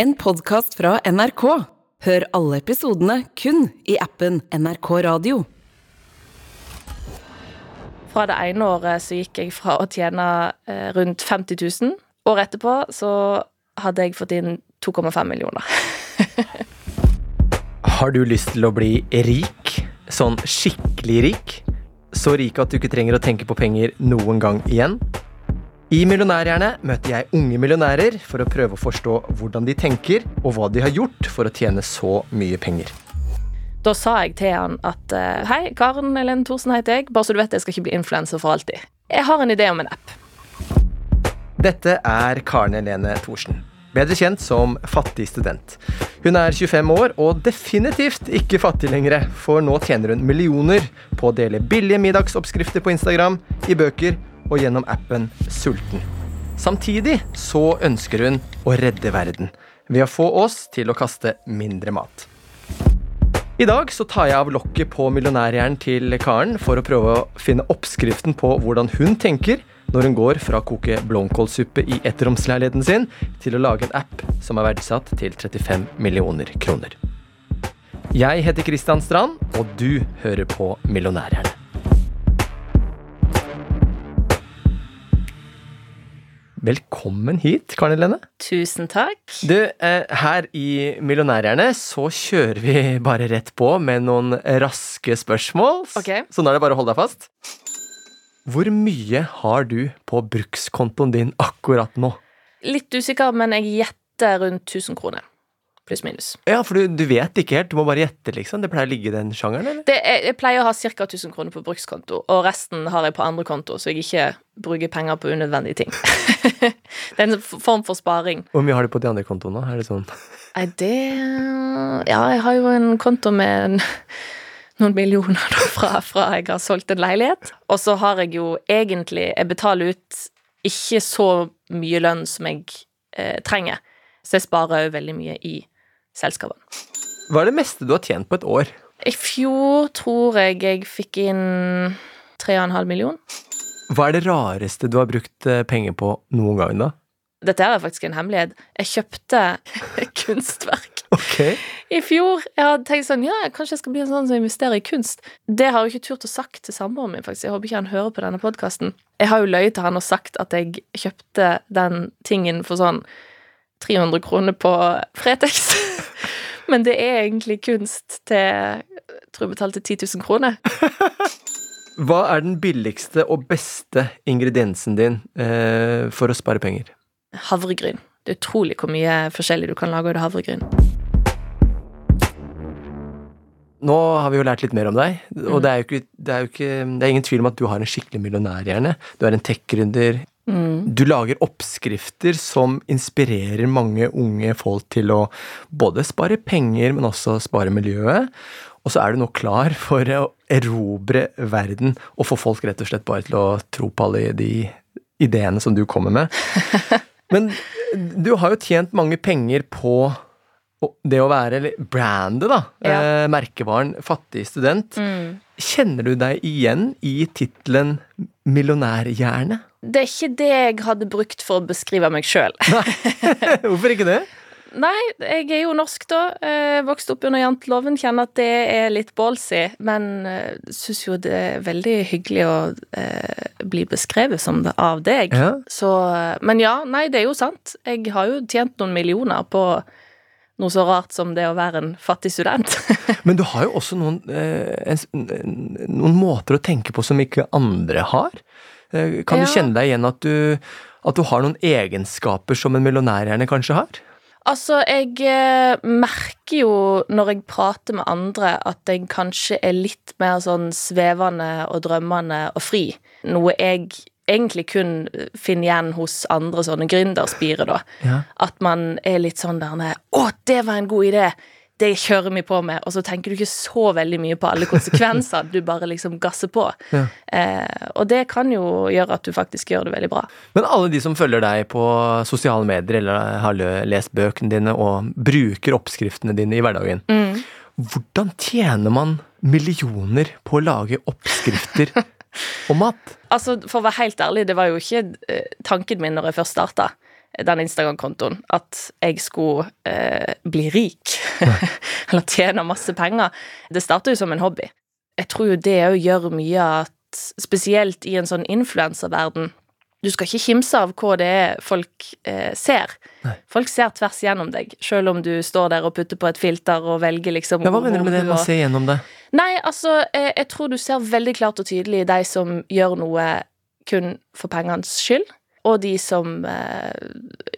En podkast fra NRK. Hør alle episodene kun i appen NRK Radio. Fra det ene året så gikk jeg fra å tjene eh, rundt 50 000. Året etterpå så hadde jeg fått inn 2,5 millioner. Har du lyst til å bli rik? Sånn skikkelig rik? Så rik at du ikke trenger å tenke på penger noen gang igjen? I Millionærhjerne møter jeg unge millionærer for å prøve å forstå hvordan de tenker, og hva de har gjort for å tjene så mye penger. Da sa jeg til han at eh, hei, Karen Elene Thorsen heter jeg. Bare så du vet, jeg skal ikke bli influenser for alltid. Jeg har en idé om en app. Dette er Karen Elene Thorsen. Bedre kjent som fattig student. Hun er 25 år og definitivt ikke fattig lenger, for nå tjener hun millioner på å dele billige middagsoppskrifter på Instagram, i bøker og gjennom appen Sulten. Samtidig så ønsker hun å redde verden ved å få oss til å kaste mindre mat. I dag så tar jeg av lokket på millionærhjernen til Karen for å prøve å finne oppskriften på hvordan hun tenker når hun går fra å koke blomkålsuppe i ettromsleiligheten sin til å lage en app som er verdsatt til 35 millioner kroner. Jeg heter Kristian Strand, og du hører på Millionærhjerne. Velkommen hit, Karen Helene. Tusen takk. Du, eh, her i Millionærhjerne så kjører vi bare rett på med noen raske spørsmål. Okay. Så nå er det bare å holde deg fast. Hvor mye har du på brukskontoen din akkurat nå? Litt usikker, men jeg gjetter rundt 1000 kroner. Pluss minus. Ja, for du, du vet ikke helt. Du må bare gjette, liksom. Det pleier å ligge i den sjangeren, eller? Det er, jeg pleier å ha ca. 1000 kroner på brukskonto, og resten har jeg på andre konto, så jeg ikke bruker penger på unødvendige ting. det er en form for sparing. Hvor mye har du på de andre kontoene? Er det sånn Nei, det Ja, jeg har jo en konto med en, noen millioner da, fra, fra jeg har solgt en leilighet. Og så har jeg jo egentlig Jeg betaler ut ikke så mye lønn som jeg eh, trenger. Så jeg sparer jo veldig mye i selskapene. Hva er det meste du har tjent på et år? I fjor tror jeg jeg fikk inn 3,5 million. Hva er det rareste du har brukt eh, penger på noen gang, da? Dette er faktisk en hemmelighet. Jeg kjøpte kunstverk Ok. i fjor. Jeg hadde tenkt sånn, ja, kanskje jeg skal bli en sånn som investerer i kunst. Det har jeg ikke turt å sagt til samboeren min, faktisk. Jeg håper ikke han hører på denne podkasten. Jeg har jo løyet til han og sagt at jeg kjøpte den tingen for sånn 300 kroner på Fretex. Men det er egentlig kunst til jeg tror jeg betalte 10 000 kroner. Hva er den billigste og beste ingrediensen din eh, for å spare penger? Havregryn. Det er utrolig hvor mye forskjellig du kan lage av havregryn. Nå har vi jo lært litt mer om deg, og det er jo ikke, det er jo ikke Det er ingen tvil om at du har en skikkelig millionærhjerne. Du er en tech-gründer. Du lager oppskrifter som inspirerer mange unge folk til å både spare penger, men også spare miljøet. Og så er du nå klar for å erobre verden og få folk rett og slett bare til å tro på alle de ideene som du kommer med. Men du har jo tjent mange penger på det å være brandet, da. Ja. Eh, merkevaren fattig student. Kjenner du deg igjen i tittelen millionærhjerne? Det er ikke det jeg hadde brukt for å beskrive meg sjøl. Hvorfor ikke det? Nei, jeg er jo norsk, da. Eh, vokst opp under janteloven. Kjenner at det er litt ballsy. Men eh, syns jo det er veldig hyggelig å eh, bli beskrevet som det av deg. Ja. Så Men ja, nei, det er jo sant. Jeg har jo tjent noen millioner på noe så rart som det å være en fattig student. Men du har jo også noen, eh, en, en- noen måter å tenke på som ikke andre har. Eh, kan Ja. du kjenne deg igjen at du, at du har noen egenskaper som en millionærhjerne kanskje har? Altså, jeg eh, merker jo når jeg prater med andre, at jeg kanskje er litt mer sånn svevende og drømmende og fri. Noe jeg egentlig kun finner igjen hos andre sånne gründerspire, da. Ja. At man er litt sånn der nede Å, det var en god idé! Det kjører vi på med. Og så tenker du ikke så veldig mye på alle konsekvenser. Du bare liksom gasser på. Ja. Eh, og det kan jo gjøre at du faktisk gjør det veldig bra. Men alle de som følger deg på sosiale medier eller har lest bøkene dine og bruker oppskriftene dine i hverdagen, hvordan tjener man millioner på å lage oppskrifter og mat? Altså, For å være helt ærlig, det var jo ikke eh, tanken min når jeg først starta. Den Instagram-kontoen, at jeg skulle eh, bli rik. Eller tjene masse penger. Det starta jo som en hobby. Jeg tror jo det òg gjør mye at Spesielt i en sånn influenserverden. Du skal ikke kimse av hva det er folk eh, ser. Nei. Folk ser tvers gjennom deg, selv om du står der og putter på et filter og velger liksom Ja, hva mener du med det? å se gjennom det. Nei, altså, jeg, jeg tror du ser veldig klart og tydelig de som gjør noe kun for pengenes skyld, og de som eh,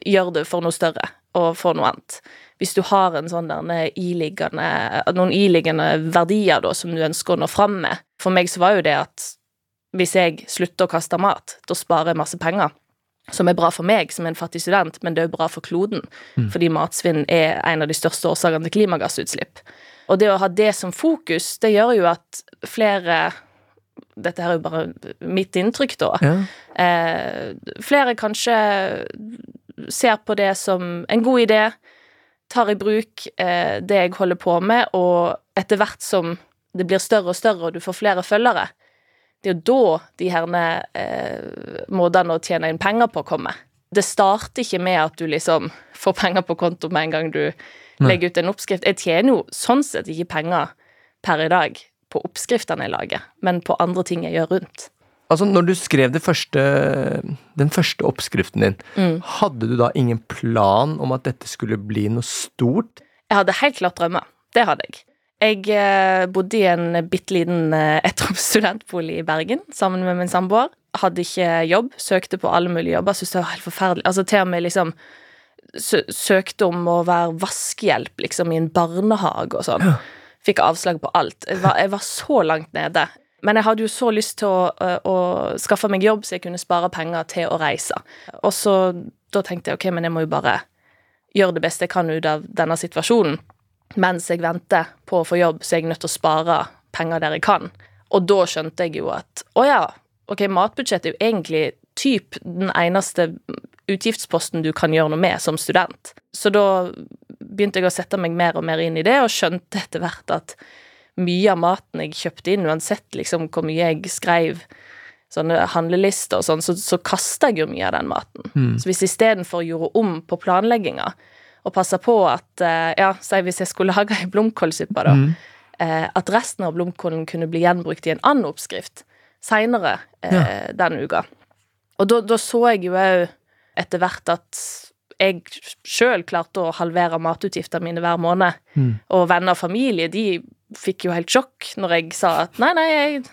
gjør det for noe større og for noe annet. Hvis du har en sånn noen iliggende verdier da, som du ønsker å nå fram med For meg så var jo det at hvis jeg slutter å kaste mat, da sparer jeg masse penger. Som er bra for meg som en fattig student, men det er jo bra for kloden. Fordi matsvinn er en av de største årsakene til klimagassutslipp. Og det å ha det som fokus, det gjør jo at flere Dette her er jo bare mitt inntrykk, da. Ja. Eh, flere kanskje ser på det som en god idé, tar i bruk eh, det jeg holder på med, og etter hvert som det blir større og større, og du får flere følgere, det er jo da de herne eh, måtene å tjene inn penger på kommer. Det starter ikke med at du liksom får penger på konto med en gang du legger ut en oppskrift. Jeg tjener jo sånn sett ikke penger per i dag på oppskriftene jeg lager, men på andre ting jeg gjør rundt. Altså, når du skrev det første, den første oppskriften din, Mm. hadde du da ingen plan om at dette skulle bli noe stort? Jeg hadde helt klart drømmer. Det hadde jeg. Jeg eh, bodde i en bitte liten eh, ettroms studentbolig i Bergen sammen med min samboer. Hadde ikke jobb, søkte på alle mulige jobber, syntes det var helt forferdelig. Altså til og med liksom søkte om å være vaskehjelp liksom i en barnehage og sånn. Fikk avslag på alt. Jeg var, jeg var så langt nede. Men jeg hadde jo så lyst til å, å, skaffe meg jobb så jeg kunne spare penger til å reise. Og så da tenkte jeg ok, men jeg må jo bare gjøre det beste jeg kan ut av denne situasjonen. Mens jeg venter på å få jobb, så er jeg nødt til å spare penger der jeg kan. Og da skjønte jeg jo at å ja, ok, matbudsjett er jo egentlig typ den eneste utgiftsposten du kan gjøre noe med som student. Så da begynte jeg å sette meg mer og mer inn i det, og skjønte etter hvert at mye av maten jeg kjøpte inn, uansett liksom hvor mye jeg skrev sånne handlelister og sånn, så, så kasta jeg jo mye av den maten. Så hvis istedenfor gjorde om på planlegginga, og passa på at eh, Ja, si hvis jeg skulle lage ei blomkålsuppe, da. Mm. At resten av blomkålen kunne bli gjenbrukt i en annen oppskrift seinere eh, den uka. Og da, da så jeg jo òg etter hvert at jeg sjøl klarte å halvere matutgiftene mine hver måned. Og venner og familie, de fikk jo helt sjokk når jeg sa at nei, nei, jeg,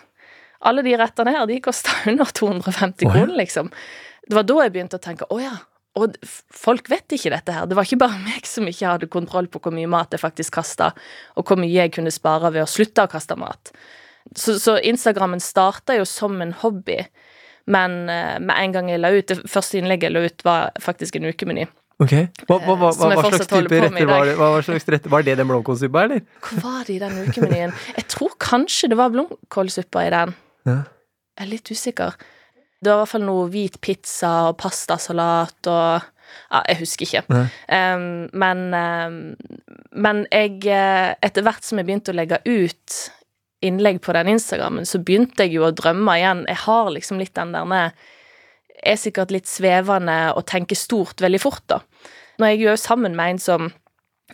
alle de rettene her, de kosta under 250 oh, ja. kroner, liksom. Det var da jeg begynte å tenke å ja. Og folk vet ikke dette her. Det var ikke bare meg som ikke hadde kontroll på hvor mye mat jeg faktisk kasta, og hvor mye jeg kunne spare ved å slutte å kaste mat. Så, så Instagrammen starta jo som en hobby, men eh, med en gang jeg la ut Det første innlegget jeg la ut, var faktisk en ukemeny. Ok. Hva, hva, hva, Som hva, slags type retter var det? Slags retter? var det den blomkålsuppa, eller? Hva var det i den ukemenyen? Jeg tror kanskje det var blomkålsuppa i den. Ja. Jeg er litt usikker. Det var i hvert fall noe hvit pizza og pastasalat og Ja, jeg husker ikke. Um, men um, Men jeg eh, Etter hvert som jeg begynte å legge ut innlegg på den Instagrammen, så begynte jeg jo å drømme igjen. Jeg har liksom litt den der Er sikkert litt svevende og tenker stort veldig fort, da. Når jeg er jo sammen med en som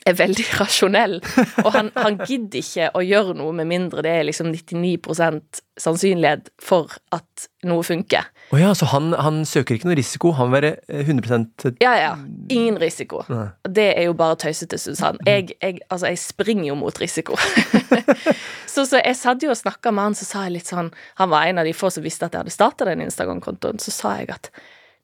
er veldig rasjonell, og han, han gidder ikke å gjøre noe med mindre det er liksom 99% sannsynlighet for at noe funker. Oh ja, så han, han søker ikke noe risiko, han vil være eh, 100% Ja, ja. Ingen risiko. Nei. Det er jo bare tøysete, syns han. Jeg, jeg, altså, jeg springer jo mot risiko. så, så jeg satt jo og snakka med han, så sa jeg litt sånn Han var en av de få som visste at jeg hadde starta den Instagram-kontoen. Så sa jeg at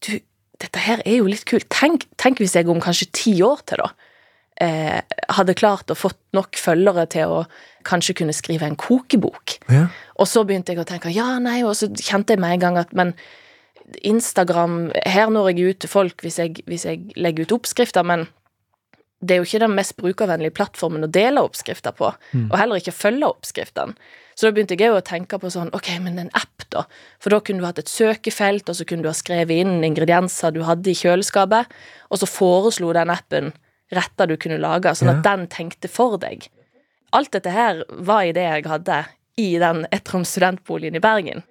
du, dette her er jo litt kult. Tenk, tenk hvis jeg om kanskje ti år til, da, eh, hadde klart å fått nok følgere til å kanskje kunne skrive en kokebok. Ja. Og så begynte jeg å tenke ja, nei, og så kjente jeg med en gang at men Instagram Her når jeg ut til folk hvis jeg, hvis jeg legger ut oppskrifter, men det er jo ikke den mest brukervennlige plattformen å dele oppskrifter på, og heller ikke følge oppskriftene. Så da begynte jeg jo å tenke på sånn, ok, men en app, da? For da kunne du hatt et søkefelt, og så kunne du ha skrevet inn ingredienser du hadde i kjøleskapet, og så foreslo den appen retter du kunne lage, sånn at den tenkte for deg. Alt dette her var ideer jeg hadde i den ettroms studentboligen i Bergen.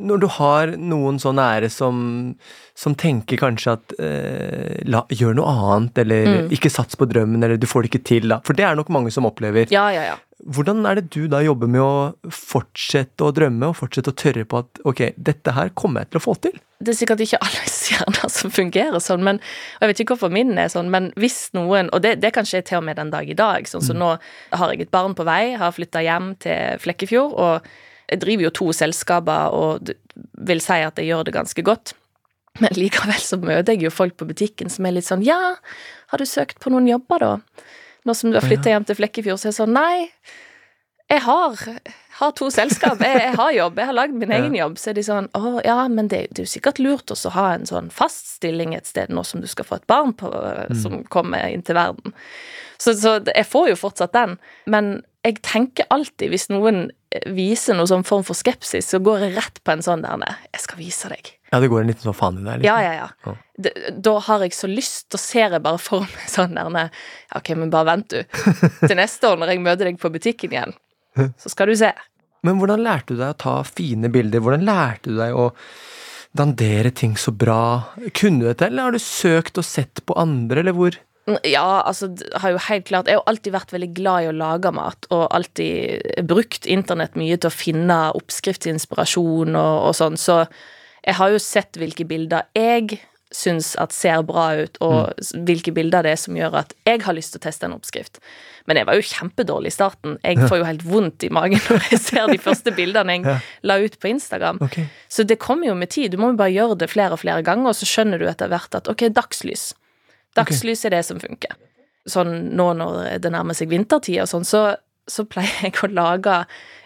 når du har noen så nære som, som tenker kanskje at eh, la, gjør noe annet, eller Mm. ikke sats på drømmen, eller du får det ikke til, da. For det er nok mange som opplever. Ja, ja, ja. Hvordan er det du da jobber med å fortsette å drømme, og fortsette å tørre på at ok, dette her kommer jeg til å få til? Det er sikkert ikke alle hjerner som fungerer sånn, men, og jeg vet ikke hvorfor min er sånn, men hvis noen Og det, det kan skje til og med den dag i dag. Sånn som nå har jeg et barn på vei, har flytta hjem til Flekkefjord, og jeg driver jo to selskaper og vil si at jeg gjør det ganske godt. Men likevel så møter jeg jo folk på butikken som er litt sånn Ja, har du søkt på noen jobber, da? Nå som du har flytta hjem til Flekkefjord, så er det sånn Nei, jeg har, har to selskap, jeg, jeg har jobb, jeg har lagd min egen jobb. Så er de sånn Å ja, men det, det er jo sikkert lurt også å ha en sånn fast stilling et sted nå som du skal få et barn på, som kommer inn til verden. Så, så jeg får jo fortsatt den. Men jeg tenker alltid, hvis noen viser noen sånn form for skepsis, så går jeg rett på en sånn der nei, Jeg skal vise deg. Ja, det går en liten sånn faen i deg? Liksom. ja, ja. Ja. Da, Da har jeg så lyst, da ser jeg bare for meg sånn der nei, Ok, men bare vent, du. Til neste år når jeg møter deg på butikken igjen, så skal du se. Men hvordan lærte du deg å ta fine bilder? Hvordan lærte du deg å dandere ting så bra? Kunne du dette, eller har du søkt og sett på andre, eller hvor? Ja, altså, har jo helt klart Jeg har jo alltid vært veldig glad i å lage mat, og alltid brukt internett mye til å finne oppskriftsinspirasjon og, og sånn, så jeg har jo sett hvilke bilder jeg syns at ser bra ut, og mm. hvilke bilder det er som gjør at jeg har lyst til å teste en oppskrift. Men jeg var jo kjempedårlig i starten. Jeg får jo helt vondt i magen når jeg ser de første bildene jeg la ut på Instagram. Okay. Så det kommer jo med tid. Du må jo bare gjøre det flere og flere ganger, og så skjønner du etter hvert at ok, dagslys. Dagslys er det som funker. Sånn nå når det nærmer seg vintertid og sånn, så, så pleier jeg å lage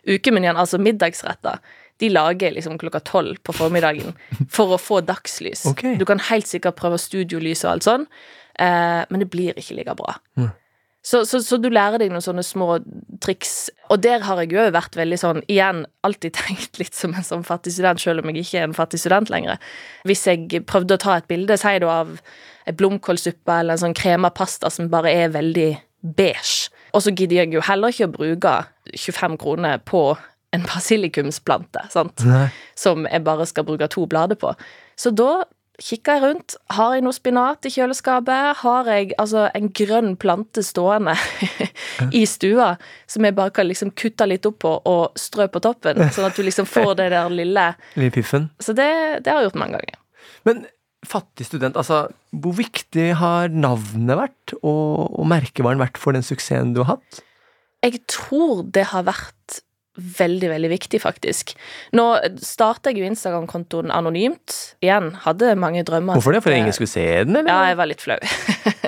ukemenyen, altså middagsretter. De lager liksom klokka tolv på formiddagen for å få dagslys. Okay. Du kan helt sikkert prøve studiolys og alt sånn, eh, men det blir ikke like bra. Mm. Så, så, så du lærer deg noen sånne små triks. Og der har jeg jo vært veldig sånn, igjen, alltid tenkt litt som en sånn fattig student, selv om jeg ikke er en fattig student lenger. Hvis jeg prøvde å ta et bilde, sier du, av en blomkålsuppe eller en sånn krema pasta som bare er veldig beige, og så gidder jeg jo heller ikke å bruke 25 kroner på en basilikumsplante, sant? Nei. som jeg bare skal bruke to blader på. Så da kikker jeg rundt. Har jeg noe spinat i kjøleskapet? Har jeg altså en grønn plante stående i stua som jeg bare kan liksom kutte litt opp på og strø på toppen? Sånn at du liksom får det der lille Lille piffen. Så det, det har jeg gjort mange ganger. Men fattig student, altså, hvor viktig har navnet vært, og, og merkevaren vært for den suksessen du har hatt? Jeg tror det har vært veldig, veldig viktig, faktisk. Nå starta jeg jo Instagram-kontoen anonymt. Igjen, hadde mange drømmer. Hvorfor det? For ingen skulle se den, eller? Ja, jeg var litt flau.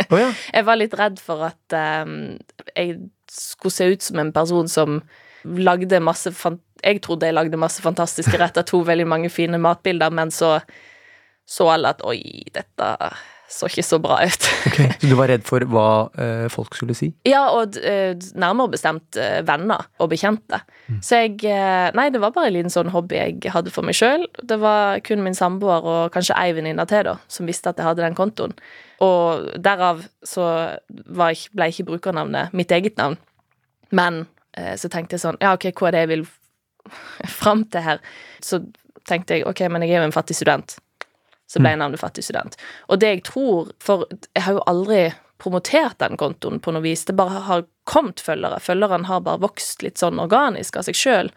Oh, ja. Jeg var litt redd for at um, jeg skulle se ut som en person som lagde masse Jeg trodde jeg lagde masse fantastiske retter, to veldig mange fine matbilder, men så så alle at oi, dette så ikke så bra ut. Ok, Så du var redd for hva eh, folk skulle si? ja, og eh, nærmere bestemt eh, venner og bekjente. Så jeg eh, Nei, det var bare en liten sånn hobby jeg hadde for meg sjøl. Det var kun min samboer og kanskje ei venninne til, da, som visste at jeg hadde den kontoen. Og derav så var jeg ble ikke brukernavnet mitt eget navn. Men eh, så tenkte jeg sånn Ja, OK, hva er det jeg vil fram til her? Så tenkte jeg OK, men jeg er jo en fattig student. Så ble navnet fattig student. Og det jeg tror For jeg har jo aldri promotert den kontoen på noe vis. Det bare har kommet følgere. Følgerne har bare vokst litt sånn organisk av seg sjøl.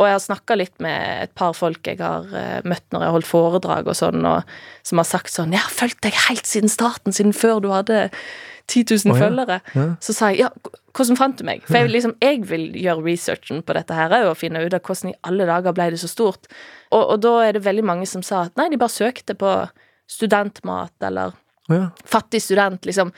Og jeg har snakka litt med et par folk jeg har eh, møtt når jeg har holdt foredrag og sånn, og som har sagt sånn 'Jeg har fulgt deg helt siden starten, siden før du hadde 10 000 oh, ja. følgere'. Ja. Så sa jeg 'Ja, hvordan fant du meg?' For jeg, liksom, jeg vil gjøre researchen på dette her og finne ut av hvordan i alle dager ble det så stort. Og, og da er det veldig mange som sa at nei, de bare søkte på studentmat eller ja. fattig student, liksom.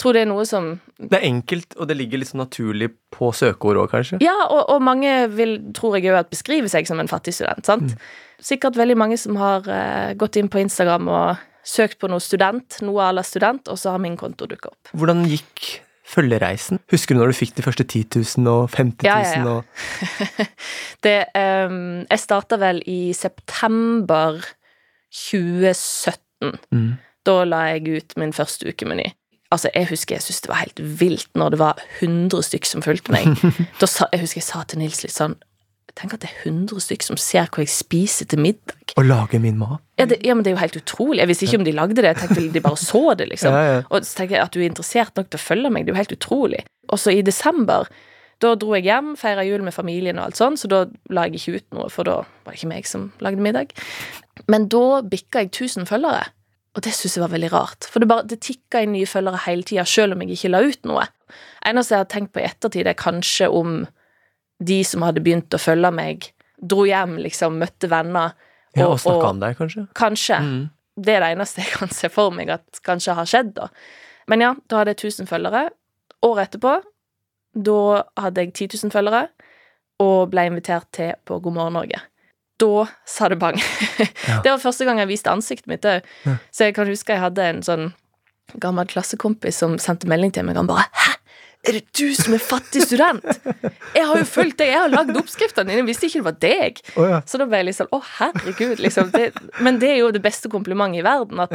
Tror det er noe som Det er enkelt, og det ligger litt sånn naturlig på søkeord òg, kanskje? Ja, og, og mange vil, tror jeg òg, at beskriver seg som en fattig student, sant? Sikkert veldig mange som har uh, gått inn på Instagram og søkt på noe student, noe à la student, og så har min konto dukka opp. Hvordan gikk følgereisen? Husker du når du fikk de første 10 000 og 50 000 Ja, ja, ja. og Det um, Jeg starta vel i september 2017. Mm. Da la jeg ut min første ukemeny. Altså, jeg husker jeg syntes det var helt vilt når det var 100 stykk som fulgte meg. Da sa, jeg husker jeg sa til Nils litt sånn Tenk at det er 100 stykk som ser hva jeg spiser til middag. Og lager min mat. Ja, det, ja, men det er jo helt utrolig. Jeg visste ikke om de lagde det. Jeg tenkte de bare så det, liksom. Ja, ja. Og så tenker jeg at du er interessert nok til å følge meg, det er jo helt utrolig. Og så i desember, da dro jeg hjem, feira jul med familien og alt sånn, så da la jeg ikke ut noe, for da var det ikke meg som lagde middag. Men da bikka jeg 1000 følgere, og det syns jeg var veldig rart. For det, bare, det tikka inn nye følgere hele tida, sjøl om jeg ikke la ut noe. Eneste jeg har tenkt på i ettertid, er kanskje om de som hadde begynt å følge meg, dro hjem, liksom, møtte venner. Ja, og snakka om deg, kanskje? Kanskje. Mm. Det er det eneste jeg kan se for meg at kanskje har skjedd, da. Men ja, da hadde jeg 1000 følgere. Året etterpå, da hadde jeg 10 000 følgere, og ble invitert til på God morgen Norge. Da sa det bang. Ja. Det var første gang jeg viste ansiktet mitt òg. Ja. Så jeg kan huske jeg hadde en sånn gammel klassekompis som sendte melding til meg. Han bare 'Hæ? Er det du som er fattig student?' 'Jeg har jo fulgt deg, jeg har lagd oppskriftene dine, jeg visste ikke det var deg.' Ja. Så da ble jeg litt sånn 'Å, herregud', liksom. Det, men det er jo det beste komplimentet i verden. At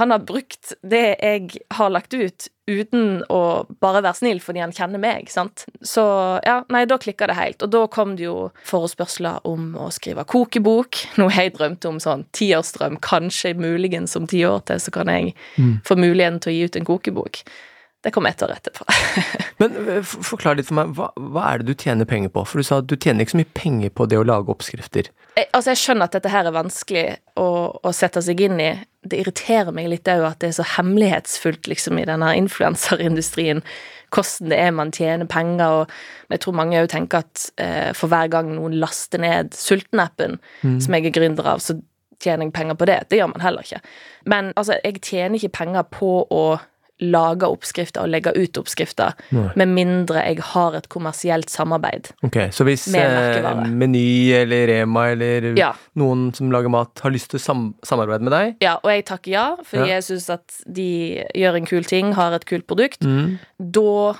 han har brukt det jeg har lagt ut, uten å bare være snill fordi han kjenner meg, sant. Så ja, nei, da klikka det helt. Og da kom det jo forespørsler om å skrive kokebok, noe jeg drømte om sånn tiårsdrøm, kanskje muligens om ti år til, så kan jeg Mm. få muligheten til å gi ut en kokebok. Det kom ett år etterpå. Men eh, forklar litt for meg, hva, hva er det du tjener penger på? For du sa at du tjener ikke så mye penger på det å lage oppskrifter. jeg, altså jeg skjønner at dette her er vanskelig å, å sette seg inn i. Det irriterer meg litt òg at det er så hemmelighetsfullt liksom i denne influenserindustrien. Hvordan det er man tjener penger, og jeg tror mange òg tenker at eh, for hver gang noen laster ned Sulten-appen, som jeg er gründer av, så tjener jeg penger på det. Det gjør man heller ikke. Men altså, jeg tjener ikke penger på å lage oppskrifter og legge ut oppskrifter, Nei. med mindre jeg har et kommersielt samarbeid. Ok, Så hvis eh. Meny eller Rema eller Ja. noen som lager mat, har lyst til å sam samarbeide med deg Ja, og jeg takker ja, fordi Ja. jeg syns at de gjør en kul ting, har et kult produkt. mm. Da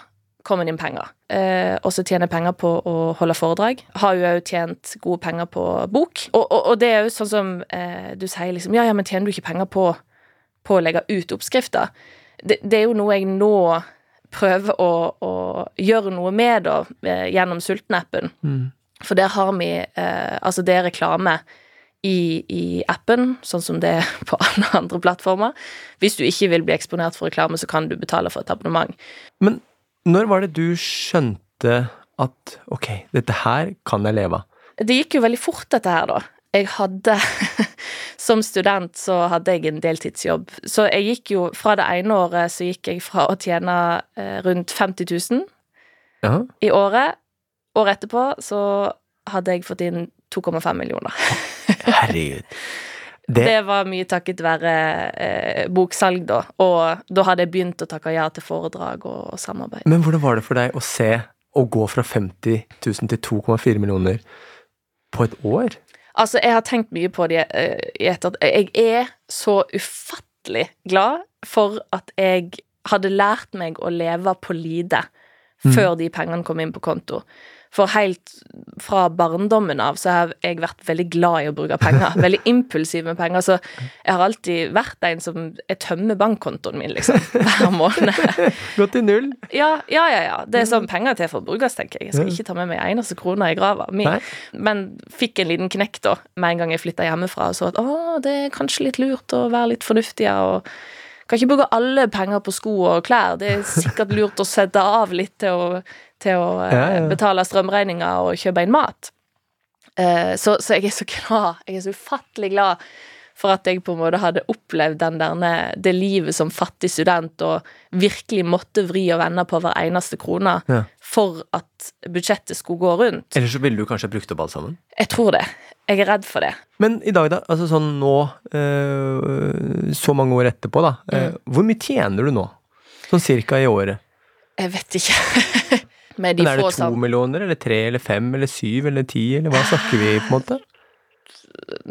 kommer det inn penger. Eh, og så tjener penger på å holde foredrag. Har jo òg tjent gode penger på bok. Og, og, og det er jo sånn som eh, du sier liksom Ja, ja, men tjener du ikke penger på, på å legge ut oppskrifter? Det, det er jo noe jeg nå prøver å, å gjøre noe med, da, eh, gjennom Sulten-appen. Mm. For der har vi eh, Altså, det er reklame i, i appen, sånn som det er på alle andre plattformer. Hvis du ikke vil bli eksponert for reklame, så kan du betale for et abonnement. Men når var det du skjønte at ok, dette her kan jeg leve av? Det gikk jo veldig fort, dette her, da. Jeg hadde Som student så hadde jeg en deltidsjobb. Så jeg gikk jo Fra det ene året så gikk jeg fra å tjene eh, rundt 50 000 Ja. i året. Året etterpå så hadde jeg fått inn 2,5 millioner. Herregud. Det, Det var mye takket være eh, boksalg, da. Og da hadde jeg begynt å takke ja til foredrag og, og samarbeid. men hvordan var det for deg å se å gå fra 50 000 til 2,4 millioner på et år? Altså, jeg har tenkt mye på det eh, i ettertid. Jeg er så ufattelig glad for at jeg hadde lært meg å leve på lite før de pengene kom inn på konto. For helt fra barndommen av så har jeg vært veldig glad i å bruke penger. Veldig impulsiv med penger. Så jeg har alltid vært en som Jeg tømmer bankkontoen min, liksom, hver måned. Gått til null? Ja, ja, ja. ja. Det er sånn penger er til for å brukes, tenker jeg. Jeg skal ikke ta med meg en eneste krone i grava mi. Men fikk en liten knekk da, med en gang jeg flytta hjemmefra og så at å, det er kanskje litt lurt å være litt fornuftigere og kan ikke bruke alle penger på sko og klær. Det er sikkert lurt å sette av litt til å, til å eh, Ja, ja. betale strømregninger og kjøpe inn mat. Eh, så, så jeg er så glad. Jeg er så ufattelig glad for at jeg på en måte hadde opplevd den der, det livet som fattig student og virkelig måtte vri og vende på hver eneste krone Ja. for at budsjettet skulle gå rundt. Eller så ville du kanskje brukt opp alt sammen? Jeg tror det. Jeg er redd for det. Men i dag, da? Altså sånn nå, øh, så mange år etterpå, da. eh, Mm. Hvor mye tjener du nå? Sånn cirka i året? Jeg vet ikke. Med de Men er det to millioner, eller tre, eller fem, eller syv, eller ti, eller hva snakker vi på en måte?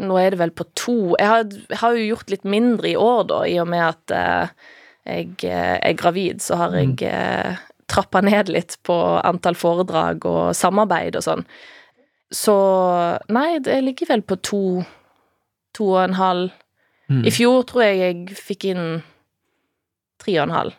Nå er det vel på to. Jeg har, jeg har jo gjort litt mindre i år, da, i og med at eh, jeg er gravid, så har jeg eh, trappa ned litt på antall foredrag og samarbeid og sånn. Så nei, det ligger vel på to, to og en halv. Mm. I fjor tror jeg jeg fikk inn tre og en halv.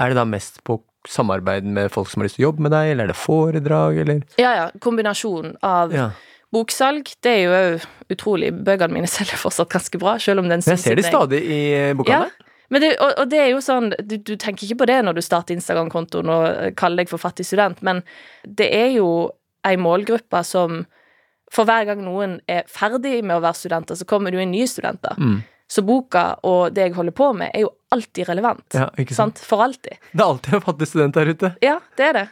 Er det da mest på samarbeid med folk som har lyst til å jobbe med deg, eller er det foredrag, eller Ja, ja. Kombinasjon av Ja. boksalg. Det er jo òg utrolig. Bøkene mine selger fortsatt ganske bra, selv om den Men jeg ser det stadig i bokhandelen. Ja. Men det, og, og det er jo sånn du, du tenker ikke på det når du starter Instagram-kontoen og eh, kaller deg for fattig student, men det er jo ei målgruppe som For hver gang noen er ferdig med å være studenter, så kommer det jo inn nye studenter. Mm. Så boka og det jeg holder på med, er jo alltid relevant. Ja, ikke sant? sant? For alltid. Det er alltid en fattig student der ute. Ja, det er det.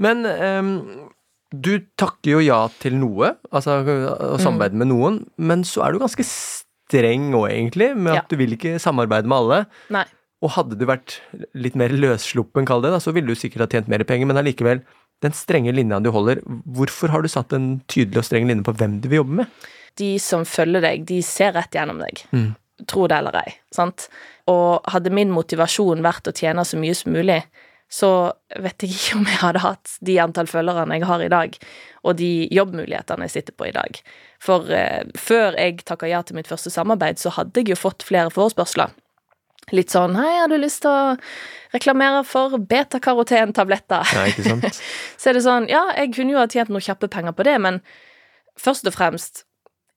Men um, du takker jo ja til noe, altså å Mm. samarbeide med noen, men så er du ganske streng òg, egentlig, med Ja. at du vil ikke samarbeide med alle. Nei. Og hadde du vært litt mer løssluppen, kall det, da, så ville du sikkert ha tjent mer penger, men allikevel, den strenge linja du holder, hvorfor har du satt en tydelig og streng linje på hvem du vil jobbe med? De som følger deg, de ser rett gjennom deg. Mm. Tro det eller ei. Sant? Og hadde min motivasjon vært å tjene så mye som mulig, så vet jeg ikke om jeg hadde hatt de antall følgerne jeg har i dag, og de jobbmulighetene jeg sitter på i dag. For eh, før jeg takka ja til mitt første samarbeid, så hadde jeg jo fått flere forespørsler. Litt sånn 'Hei, har du lyst til å reklamere for beta-karoten-tabletter?' Ja, ikke sant? Så er det sånn, ja, jeg kunne jo ha tjent noen kjappe penger på det, men først og fremst,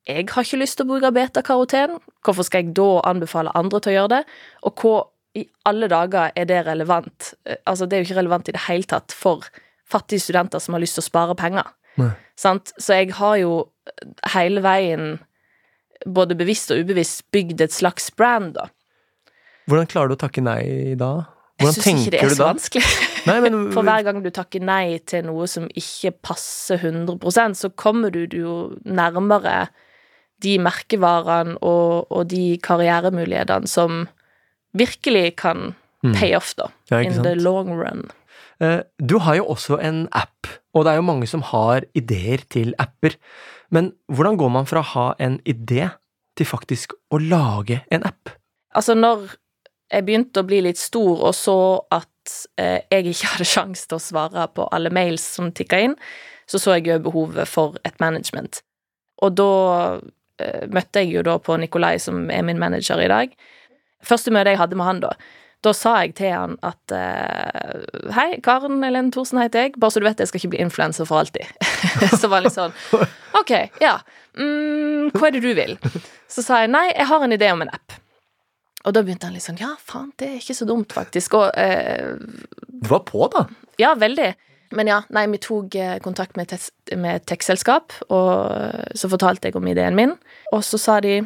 jeg har ikke lyst til å bruke beta-karoten. Hvorfor skal jeg da anbefale andre til å gjøre det? Og hva i alle dager er det relevant? Eh, Altså, det er jo ikke relevant i det hele tatt for fattige studenter som har lyst til å spare penger. Så jeg har jo hele veien, både bevisst og ubevisst, bygd et slags brand, da. Hvordan klarer du å takke nei da? Jeg Hvordan syns ikke det er så da? vanskelig. Nei, men For hver gang du takker nei til noe som ikke passer 100% så kommer du jo nærmere de merkevarene og, og de karrieremulighetene som virkelig kan Mm. pay off, da. Ja, in sant? the long run. Eh, Du har jo også en app, og det er jo mange som har ideer til apper. Men hvordan går man fra å ha en idé til faktisk å lage en app? Altså, når jeg begynte å bli litt stor, og så at eh, jeg ikke hadde sjanse til å svare på alle mails som tikka inn, så så jeg jo behovet for et management. Og da eh, møtte jeg jo da på Nikolai, som er min manager i dag. Første møte jeg hadde med han da, da sa jeg til han at eh, Hei, Karen Elen Thorsen heter jeg, bare så du vet jeg skal ikke bli influenser for alltid. så var det litt sånn Ok, ja. Mm, hva er det du vil? Så sa jeg nei, jeg har en idé om en app. Og da begynte han litt sånn Ja, faen, det er ikke så dumt, faktisk. Og eh, Du var på, da! ja, veldig. Men ja, nei, vi tok eh, kontakt med, med et tech-selskap, og eh, så fortalte jeg om ideen min, og så sa de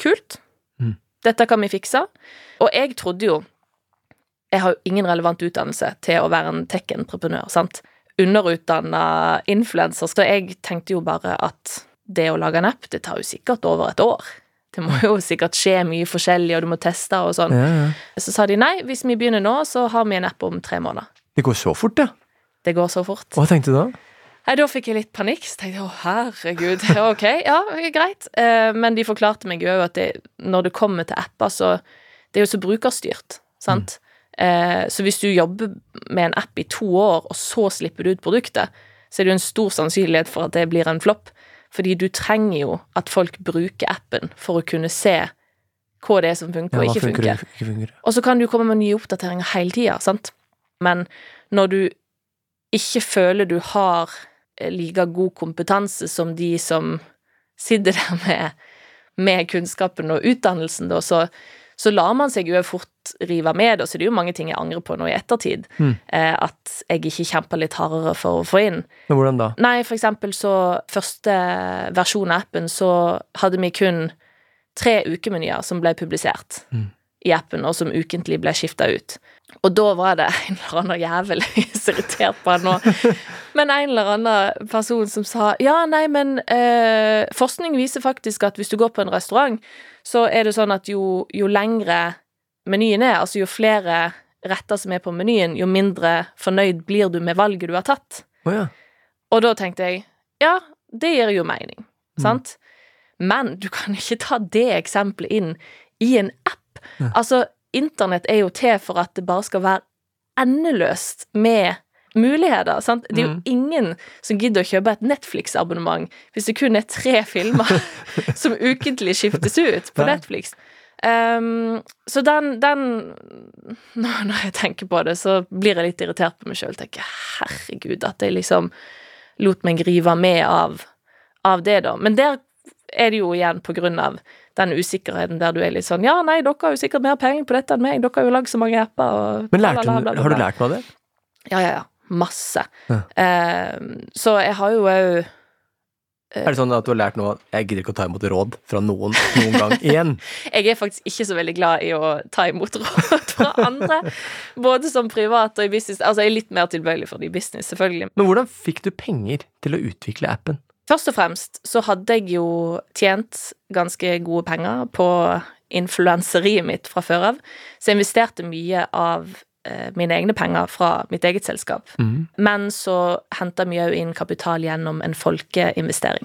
kult, Mm. dette kan vi fikse. Og jeg trodde jo Jeg har jo ingen relevant utdannelse til å være en tech-entreprenør, sant. Underutdanna influenser, så jeg tenkte jo bare at det å lage en app, det tar jo sikkert over et år. Det må jo sikkert skje mye forskjellig, og du må teste og sånn. Ja, ja. Så sa de nei, hvis vi begynner nå, så har vi en app om tre måneder. Det går så fort, ja. Det går så fort. Hva tenkte du da? Nei, Da fikk jeg litt panikk. Så tenkte jeg å, herregud. Ok, ja, greit. Eh, men de forklarte meg jo at det, når det kommer til apper, så Det er jo så brukerstyrt, sant. Mm. så hvis du jobber med en app i to år, og så slipper du ut produktet, så er det jo en stor sannsynlighet for at det blir en flopp. Fordi du trenger jo at folk bruker appen for å kunne se hva det er som funker Ja, og ikke funker funker. og ikke funker. Og så kan du komme med nye oppdateringer hele tida, sant. Men når du ikke føler du har eh, like god kompetanse som de som sitter der med, med kunnskapen og utdannelsen, da, så, så lar man seg jo fort rive med, og så er det jo mange ting jeg angrer på nå i ettertid. Mm. Eh, at jeg ikke kjempa litt hardere for å få inn. Men hvordan da? Nei, for eksempel så Første versjon av appen så hadde vi kun tre ukemenyer som ble publisert Mm. i appen, og som ukentlig ble skifta ut. Og da var det en eller annen jævel så irritert på han nå. Men en eller annen person som sa ja, nei, men eh, forskning viser faktisk at hvis du går på en restaurant, så er det sånn at jo, jo lengre menyen er, altså jo flere retter som er på menyen, jo mindre fornøyd blir du med valget du har tatt. Oh, ja. Og da tenkte jeg ja, det gir jo mening, sant? Men du kan ikke ta det eksempelet inn i en app. Ja. Altså, internett er jo til for at det bare skal være endeløst med muligheter, sant? Det er jo Mm. ingen som gidder å kjøpe et Netflix-abonnement hvis det kun er tre filmer som ukentlig skiftes ut på Netflix. Um, så den, den når, når jeg tenker på det, så blir jeg litt irritert på meg sjøl. Tenker herregud, at jeg liksom lot meg rive med av, av det, da. Men der er det jo igjen på grunn av den usikkerheten der du er litt sånn Ja, nei, dere har jo sikkert mer penger på dette enn meg, dere har jo lagd så mange apper og Men lærte, bla, bla, bla, bla, har du lært noe av det? Ja, ja, ja. Masse. Ja. Ehm, så jeg har jo òg Er det sånn at du har lært noe Jeg gidder ikke å ta imot råd fra noen noen gang igjen. Jeg er faktisk ikke så veldig glad i å ta imot råd fra andre. Både som privat og i business. Altså, jeg er litt mer tilbøyelig for det i business, selvfølgelig. Men hvordan fikk du penger til å utvikle appen? Først og fremst så hadde jeg jo tjent ganske gode penger på influenseriet mitt fra før av, så jeg investerte mye av eh, mine egne penger fra mitt eget selskap. Men så henta vi òg inn kapital gjennom en folkeinvestering.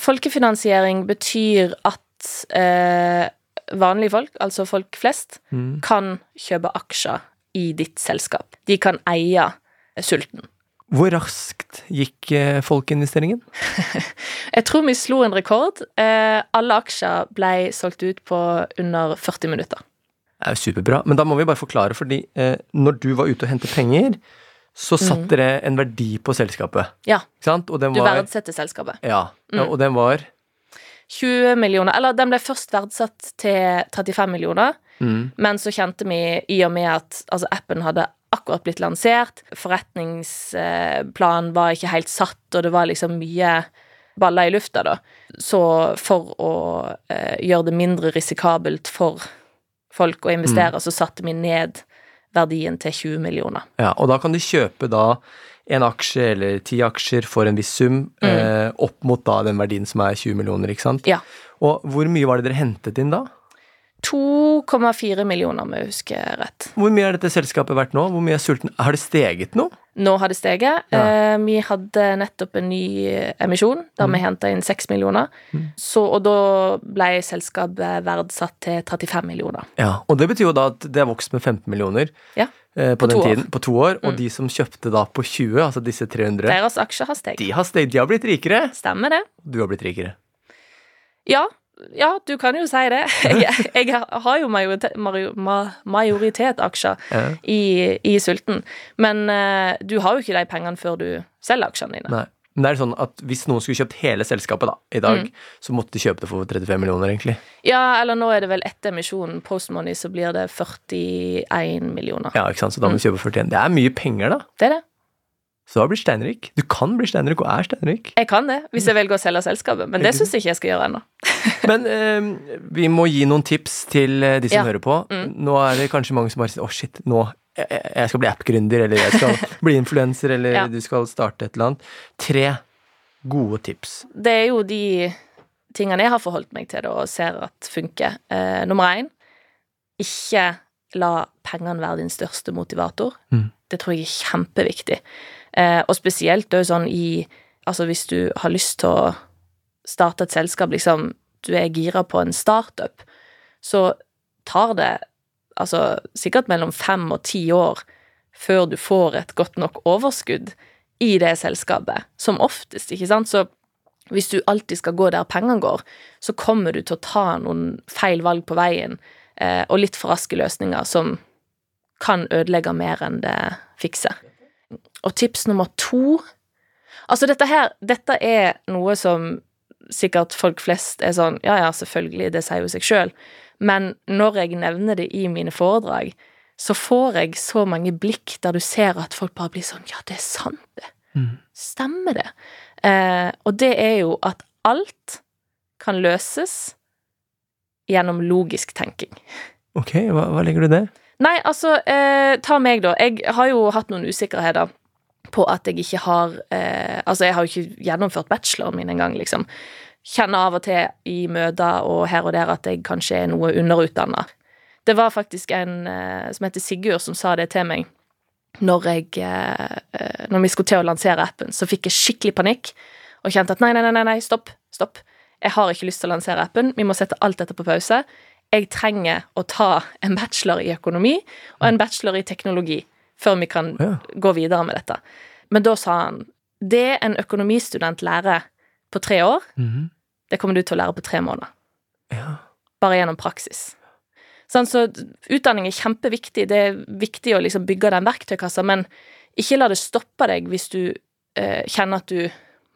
Folkefinansiering betyr at eh, vanlige folk, altså folk flest, kan kjøpe aksjer i ditt selskap. De kan eie sulten. Hvor raskt gikk eh, folkeinvesteringen? Jeg tror vi slo en rekord. Eh, alle aksjer ble solgt ut på under 40 minutter. Det er jo superbra, men da må vi bare forklare, fordi eh, når du var ute og hentet penger, så satt dere en verdi på selskapet, Ja, ikke sant? Og den du var verdsetter selskapet. Ja, Mm. og den var 20 millioner, eller den ble først verdsatt til 35 millioner, mm, men så kjente vi, i og med at altså, appen hadde akkurat blitt lansert, forretningsplanen var ikke helt satt, og det var liksom mye baller i lufta, da. Så for å eh, gjøre det mindre risikabelt for folk å investere, så satte vi ned verdien til 20 millioner. Ja, og da kan de kjøpe da en aksje eller ti aksjer for en viss sum, eh, opp mot da den verdien som er 20 millioner, ikke sant? Ja. Og hvor mye var det dere hentet inn da? 2,4 millioner, om jeg husker rett. Hvor mye er dette selskapet verdt nå? Hvor mye er sulten? Har det steget nå? Nå har det steget. Ja. Eh, vi hadde nettopp en ny emisjon der vi henta inn 6 millioner. Så, og da ble selskapet verdsatt til 35 millioner. Ja, og det betyr jo da at det har vokst med 15 millioner Ja. eh, på, På den to år. tiden, på to år, og de som kjøpte da på 20, altså disse 300, Deres aksjer har steget. de har, steget, de har blitt rikere. Stemmer det? Du har blitt rikere. Ja. Ja, du kan jo si det. Jeg, jeg har jo majoritet, majoritet aksjer Ja. i, i Sulten. Men eh, du har jo ikke de pengene før du selger aksjene dine. Nei. Men det er sånn at hvis noen skulle kjøpt hele selskapet da, i dag, Mm. så måtte de kjøpe det for 35 millioner, egentlig. Ja, eller nå er det vel etter emisjonen, postmoney, så blir det 41 millioner. Ja, ikke sant? Så da må Mm. du kjøpe 41. Det er mye penger, da. Det er det. Så du har blitt steinrik. Du kan bli steinrik, og er steinrik. Jeg kan det, hvis jeg velger å selge selskapet, men det syns jeg ikke jeg skal gjøre ennå. Men eh, vi må gi noen tips til eh, de som Ja. hører på. Mm. Nå er det kanskje mange som bare sier 'Å, shit, nå jeg, jeg skal bli app-gründer', eller 'jeg skal bli influenser', eller Ja. 'du skal starte et eller annet'. Tre gode tips. Det er jo de tingene jeg har forholdt meg til da, og ser at funker. Eh, nummer én, ikke la pengene være din største motivator. Mm. Det tror jeg er kjempeviktig. Eh, og spesielt da sånn i Altså hvis du har lyst til å starte et selskap, liksom Du er gira på en startup, så tar det altså sikkert mellom fem og ti år før du får et godt nok overskudd i det selskapet. Som oftest, ikke sant. Så hvis du alltid skal gå der pengene går, så kommer du til å ta noen feil valg på veien, eh, og litt for raske løsninger som kan ødelegge mer enn det fikser. Og tips nummer to Altså, dette her Dette er noe som sikkert folk flest er sånn Ja, ja, selvfølgelig, det sier jo seg sjøl. Men når jeg nevner det i mine foredrag, så får jeg så mange blikk der du ser at folk bare blir sånn Ja, det er sant, det. Stemmer det? Eh, og det er jo at alt kan løses gjennom logisk tenking. Ok, hva, hva legger du i det? Nei, altså, eh, ta meg, da. Jeg har jo hatt noen usikkerheter på at jeg ikke har eh, Altså, jeg har jo ikke gjennomført bacheloren min engang, liksom. Kjenner av og til i møter og her og der at jeg kanskje er noe underutdanna. Det var faktisk en eh, som heter Sigurd, som sa det til meg når jeg eh, eh, Når vi skulle til å lansere appen, så fikk jeg skikkelig panikk og kjente at nei, nei, nei, nei, stopp, stopp. Jeg har ikke lyst til å lansere appen. Vi må sette alt dette på pause. Jeg trenger å ta en bachelor i økonomi og en bachelor i teknologi før vi kan Ja. gå videre med dette. Men da sa han det en økonomistudent lærer på tre år, Mhm. det kommer du til å lære på tre måneder. Ja. Bare gjennom praksis. Sånn, så utdanning er kjempeviktig. Det er viktig å liksom bygge den verktøykassa, men ikke la det stoppe deg hvis du eh, kjenner at du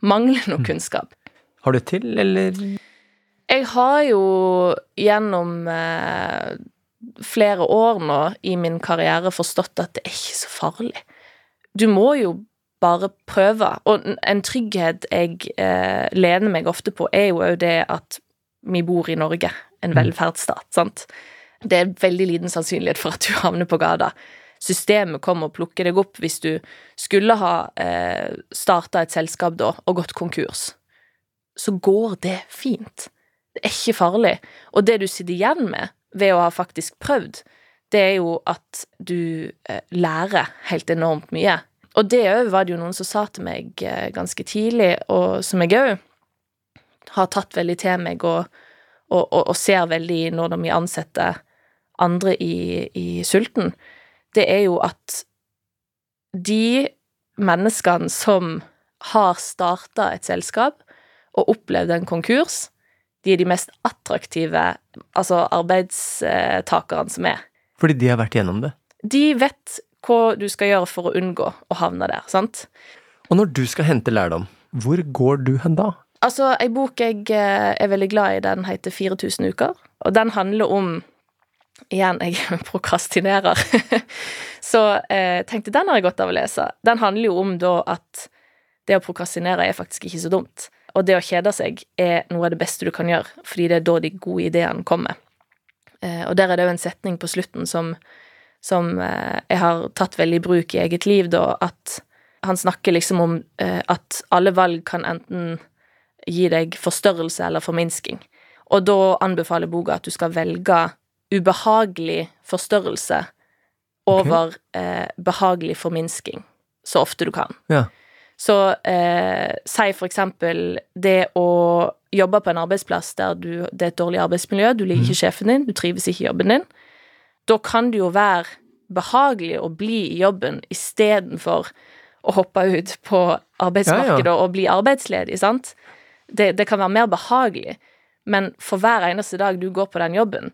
mangler noe kunnskap. Har du til, eller? Jeg har jo gjennom eh, flere år nå i min karriere forstått at det er ikke så farlig. Du må jo bare prøve. Og en trygghet jeg eh, lener meg ofte på, er jo òg det at vi bor i Norge, en velferdsstat, sant. Det er veldig liten sannsynlighet for at du havner på gata. Systemet kommer og plukker deg opp hvis du skulle ha eh, starta et selskap da og gått konkurs. Så går det fint. Det er ikke farlig. Og det du sitter igjen med ved å ha faktisk prøvd, det er jo at du eh, lærer helt enormt mye. Og det òg var det jo noen som sa til meg eh, ganske tidlig, og som jeg òg har tatt veldig til meg og, og, og, og ser veldig når de ansetter andre i, i sulten, det er jo at de menneskene som har starta et selskap og opplevd en konkurs, de er de mest attraktive altså arbeidstakerne som er. Fordi de har vært gjennom det. De vet hva du skal gjøre for å unngå å havne der, sant? Og når du skal hente lærdom, hvor går du hen da? Altså, ei bok jeg eh, er veldig glad i, den heter 4000 uker, og den handler om Igjen, jeg prokrastinerer. Så eh, tenkte den har jeg godt av å lese. Den handler jo om da at det å prokrastinere er faktisk ikke så dumt. Og det å kjede seg er noe av det beste du kan gjøre, fordi det er da de gode ideene kommer. Eh, og der er det jo en setning på slutten som, som eh, jeg har tatt veldig i bruk i eget liv, da, at han snakker liksom om eh, at alle valg kan enten gi deg forstørrelse eller forminsking. Og da anbefaler boka at du skal velge ubehagelig forstørrelse over eh, behagelig forminsking så ofte du kan. Ja. Så eh, si for eksempel det å jobbe på en arbeidsplass der du, det er et dårlig arbeidsmiljø, du liker ikke sjefen din, du trives ikke i jobben din. Da kan det jo være behagelig å bli i jobben istedenfor å hoppe ut på arbeidsmarkedet Ja, ja. og bli arbeidsledig, sant? Det, det kan være mer behagelig, men for hver eneste dag du går på den jobben,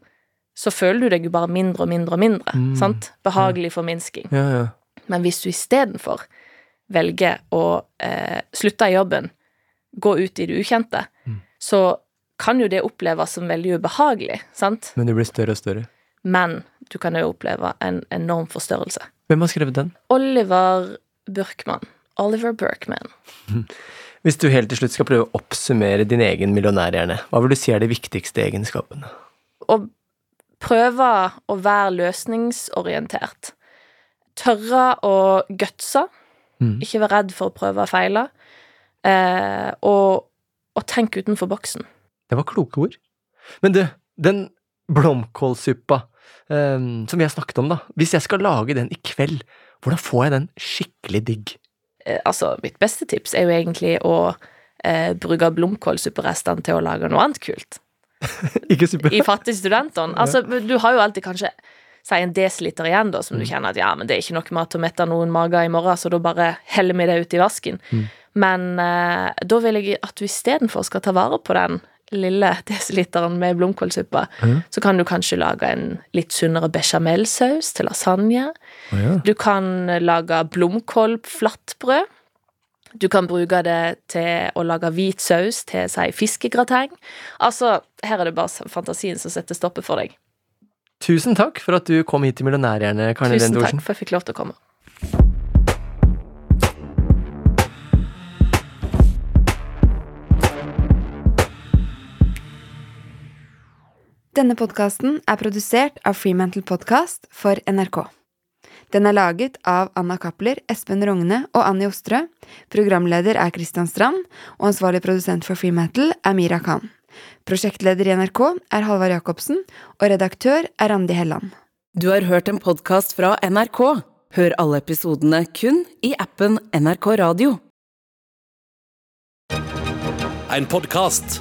så føler du deg jo bare mindre og mindre og mindre, Mm. sant? Behagelig forminsking. Ja, ja. Men hvis du istedenfor velger å eh, slutte i jobben, gå ut i det ukjente, Mm. så kan jo det oppleves som veldig ubehagelig, sant? Men det blir større og større. Men du kan jo oppleve en enorm forstørrelse. Hvem har skrevet den? Oliver Burkman. Oliver Burkman. Hvis du helt til slutt skal prøve å oppsummere din egen millionærhjerne, hva vil du si er de viktigste egenskapene? Å prøve å være løsningsorientert. Tørre å gutse. Mm. Ikke være redd for å prøve og feile. Eh, og, og tenk utenfor boksen. Det var kloke ord. Men du, den blomkålsuppa eh, som vi har snakket om, da. Hvis jeg skal lage den i kveld, hvordan får jeg den skikkelig digg? Eh, altså, mitt beste tips er jo egentlig å eh, bruke blomkålsupperestene til å lage noe annet kult. Ikke suppe? I Fattigstudentene. Altså, du har jo alltid kanskje Si en desiliter igjen, da, som du kjenner at ja, men det er ikke nok mat til å mette noen mager i morgen, så da bare heller vi det ut i vasken. Men eh, da vil jeg at du istedenfor skal ta vare på den lille desiliteren med blomkålsuppe, så kan du kanskje lage en litt sunnere bechamelsaus til lasagne. Oh, ja. Du kan lage blomkålflatbrød. Du kan bruke det til å lage hvit saus til, si, fiskegrateng. Altså, her er det bare fantasien som setter stoppet for deg. Tusen takk for at du kom hit til Millionærhjerne, Karne Tusen Lene takk for at jeg fikk lov til å komme. Denne podkasten er produsert av Freemantle Podcast for NRK. Den er laget av Anna Cappler, Espen Rogne og Anni Ostrø. Programleder er Christian Strand, og ansvarlig produsent for Freemantle er Mira Khan. Prosjektleder i NRK er Halvard Jacobsen, og redaktør er Randi Helland. Du har hørt en podkast fra NRK. Hør alle episodene kun i appen NRK Radio. En podkast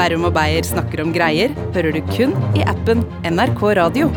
Bærum og Beyer snakker om greier hører du kun i appen NRK Radio.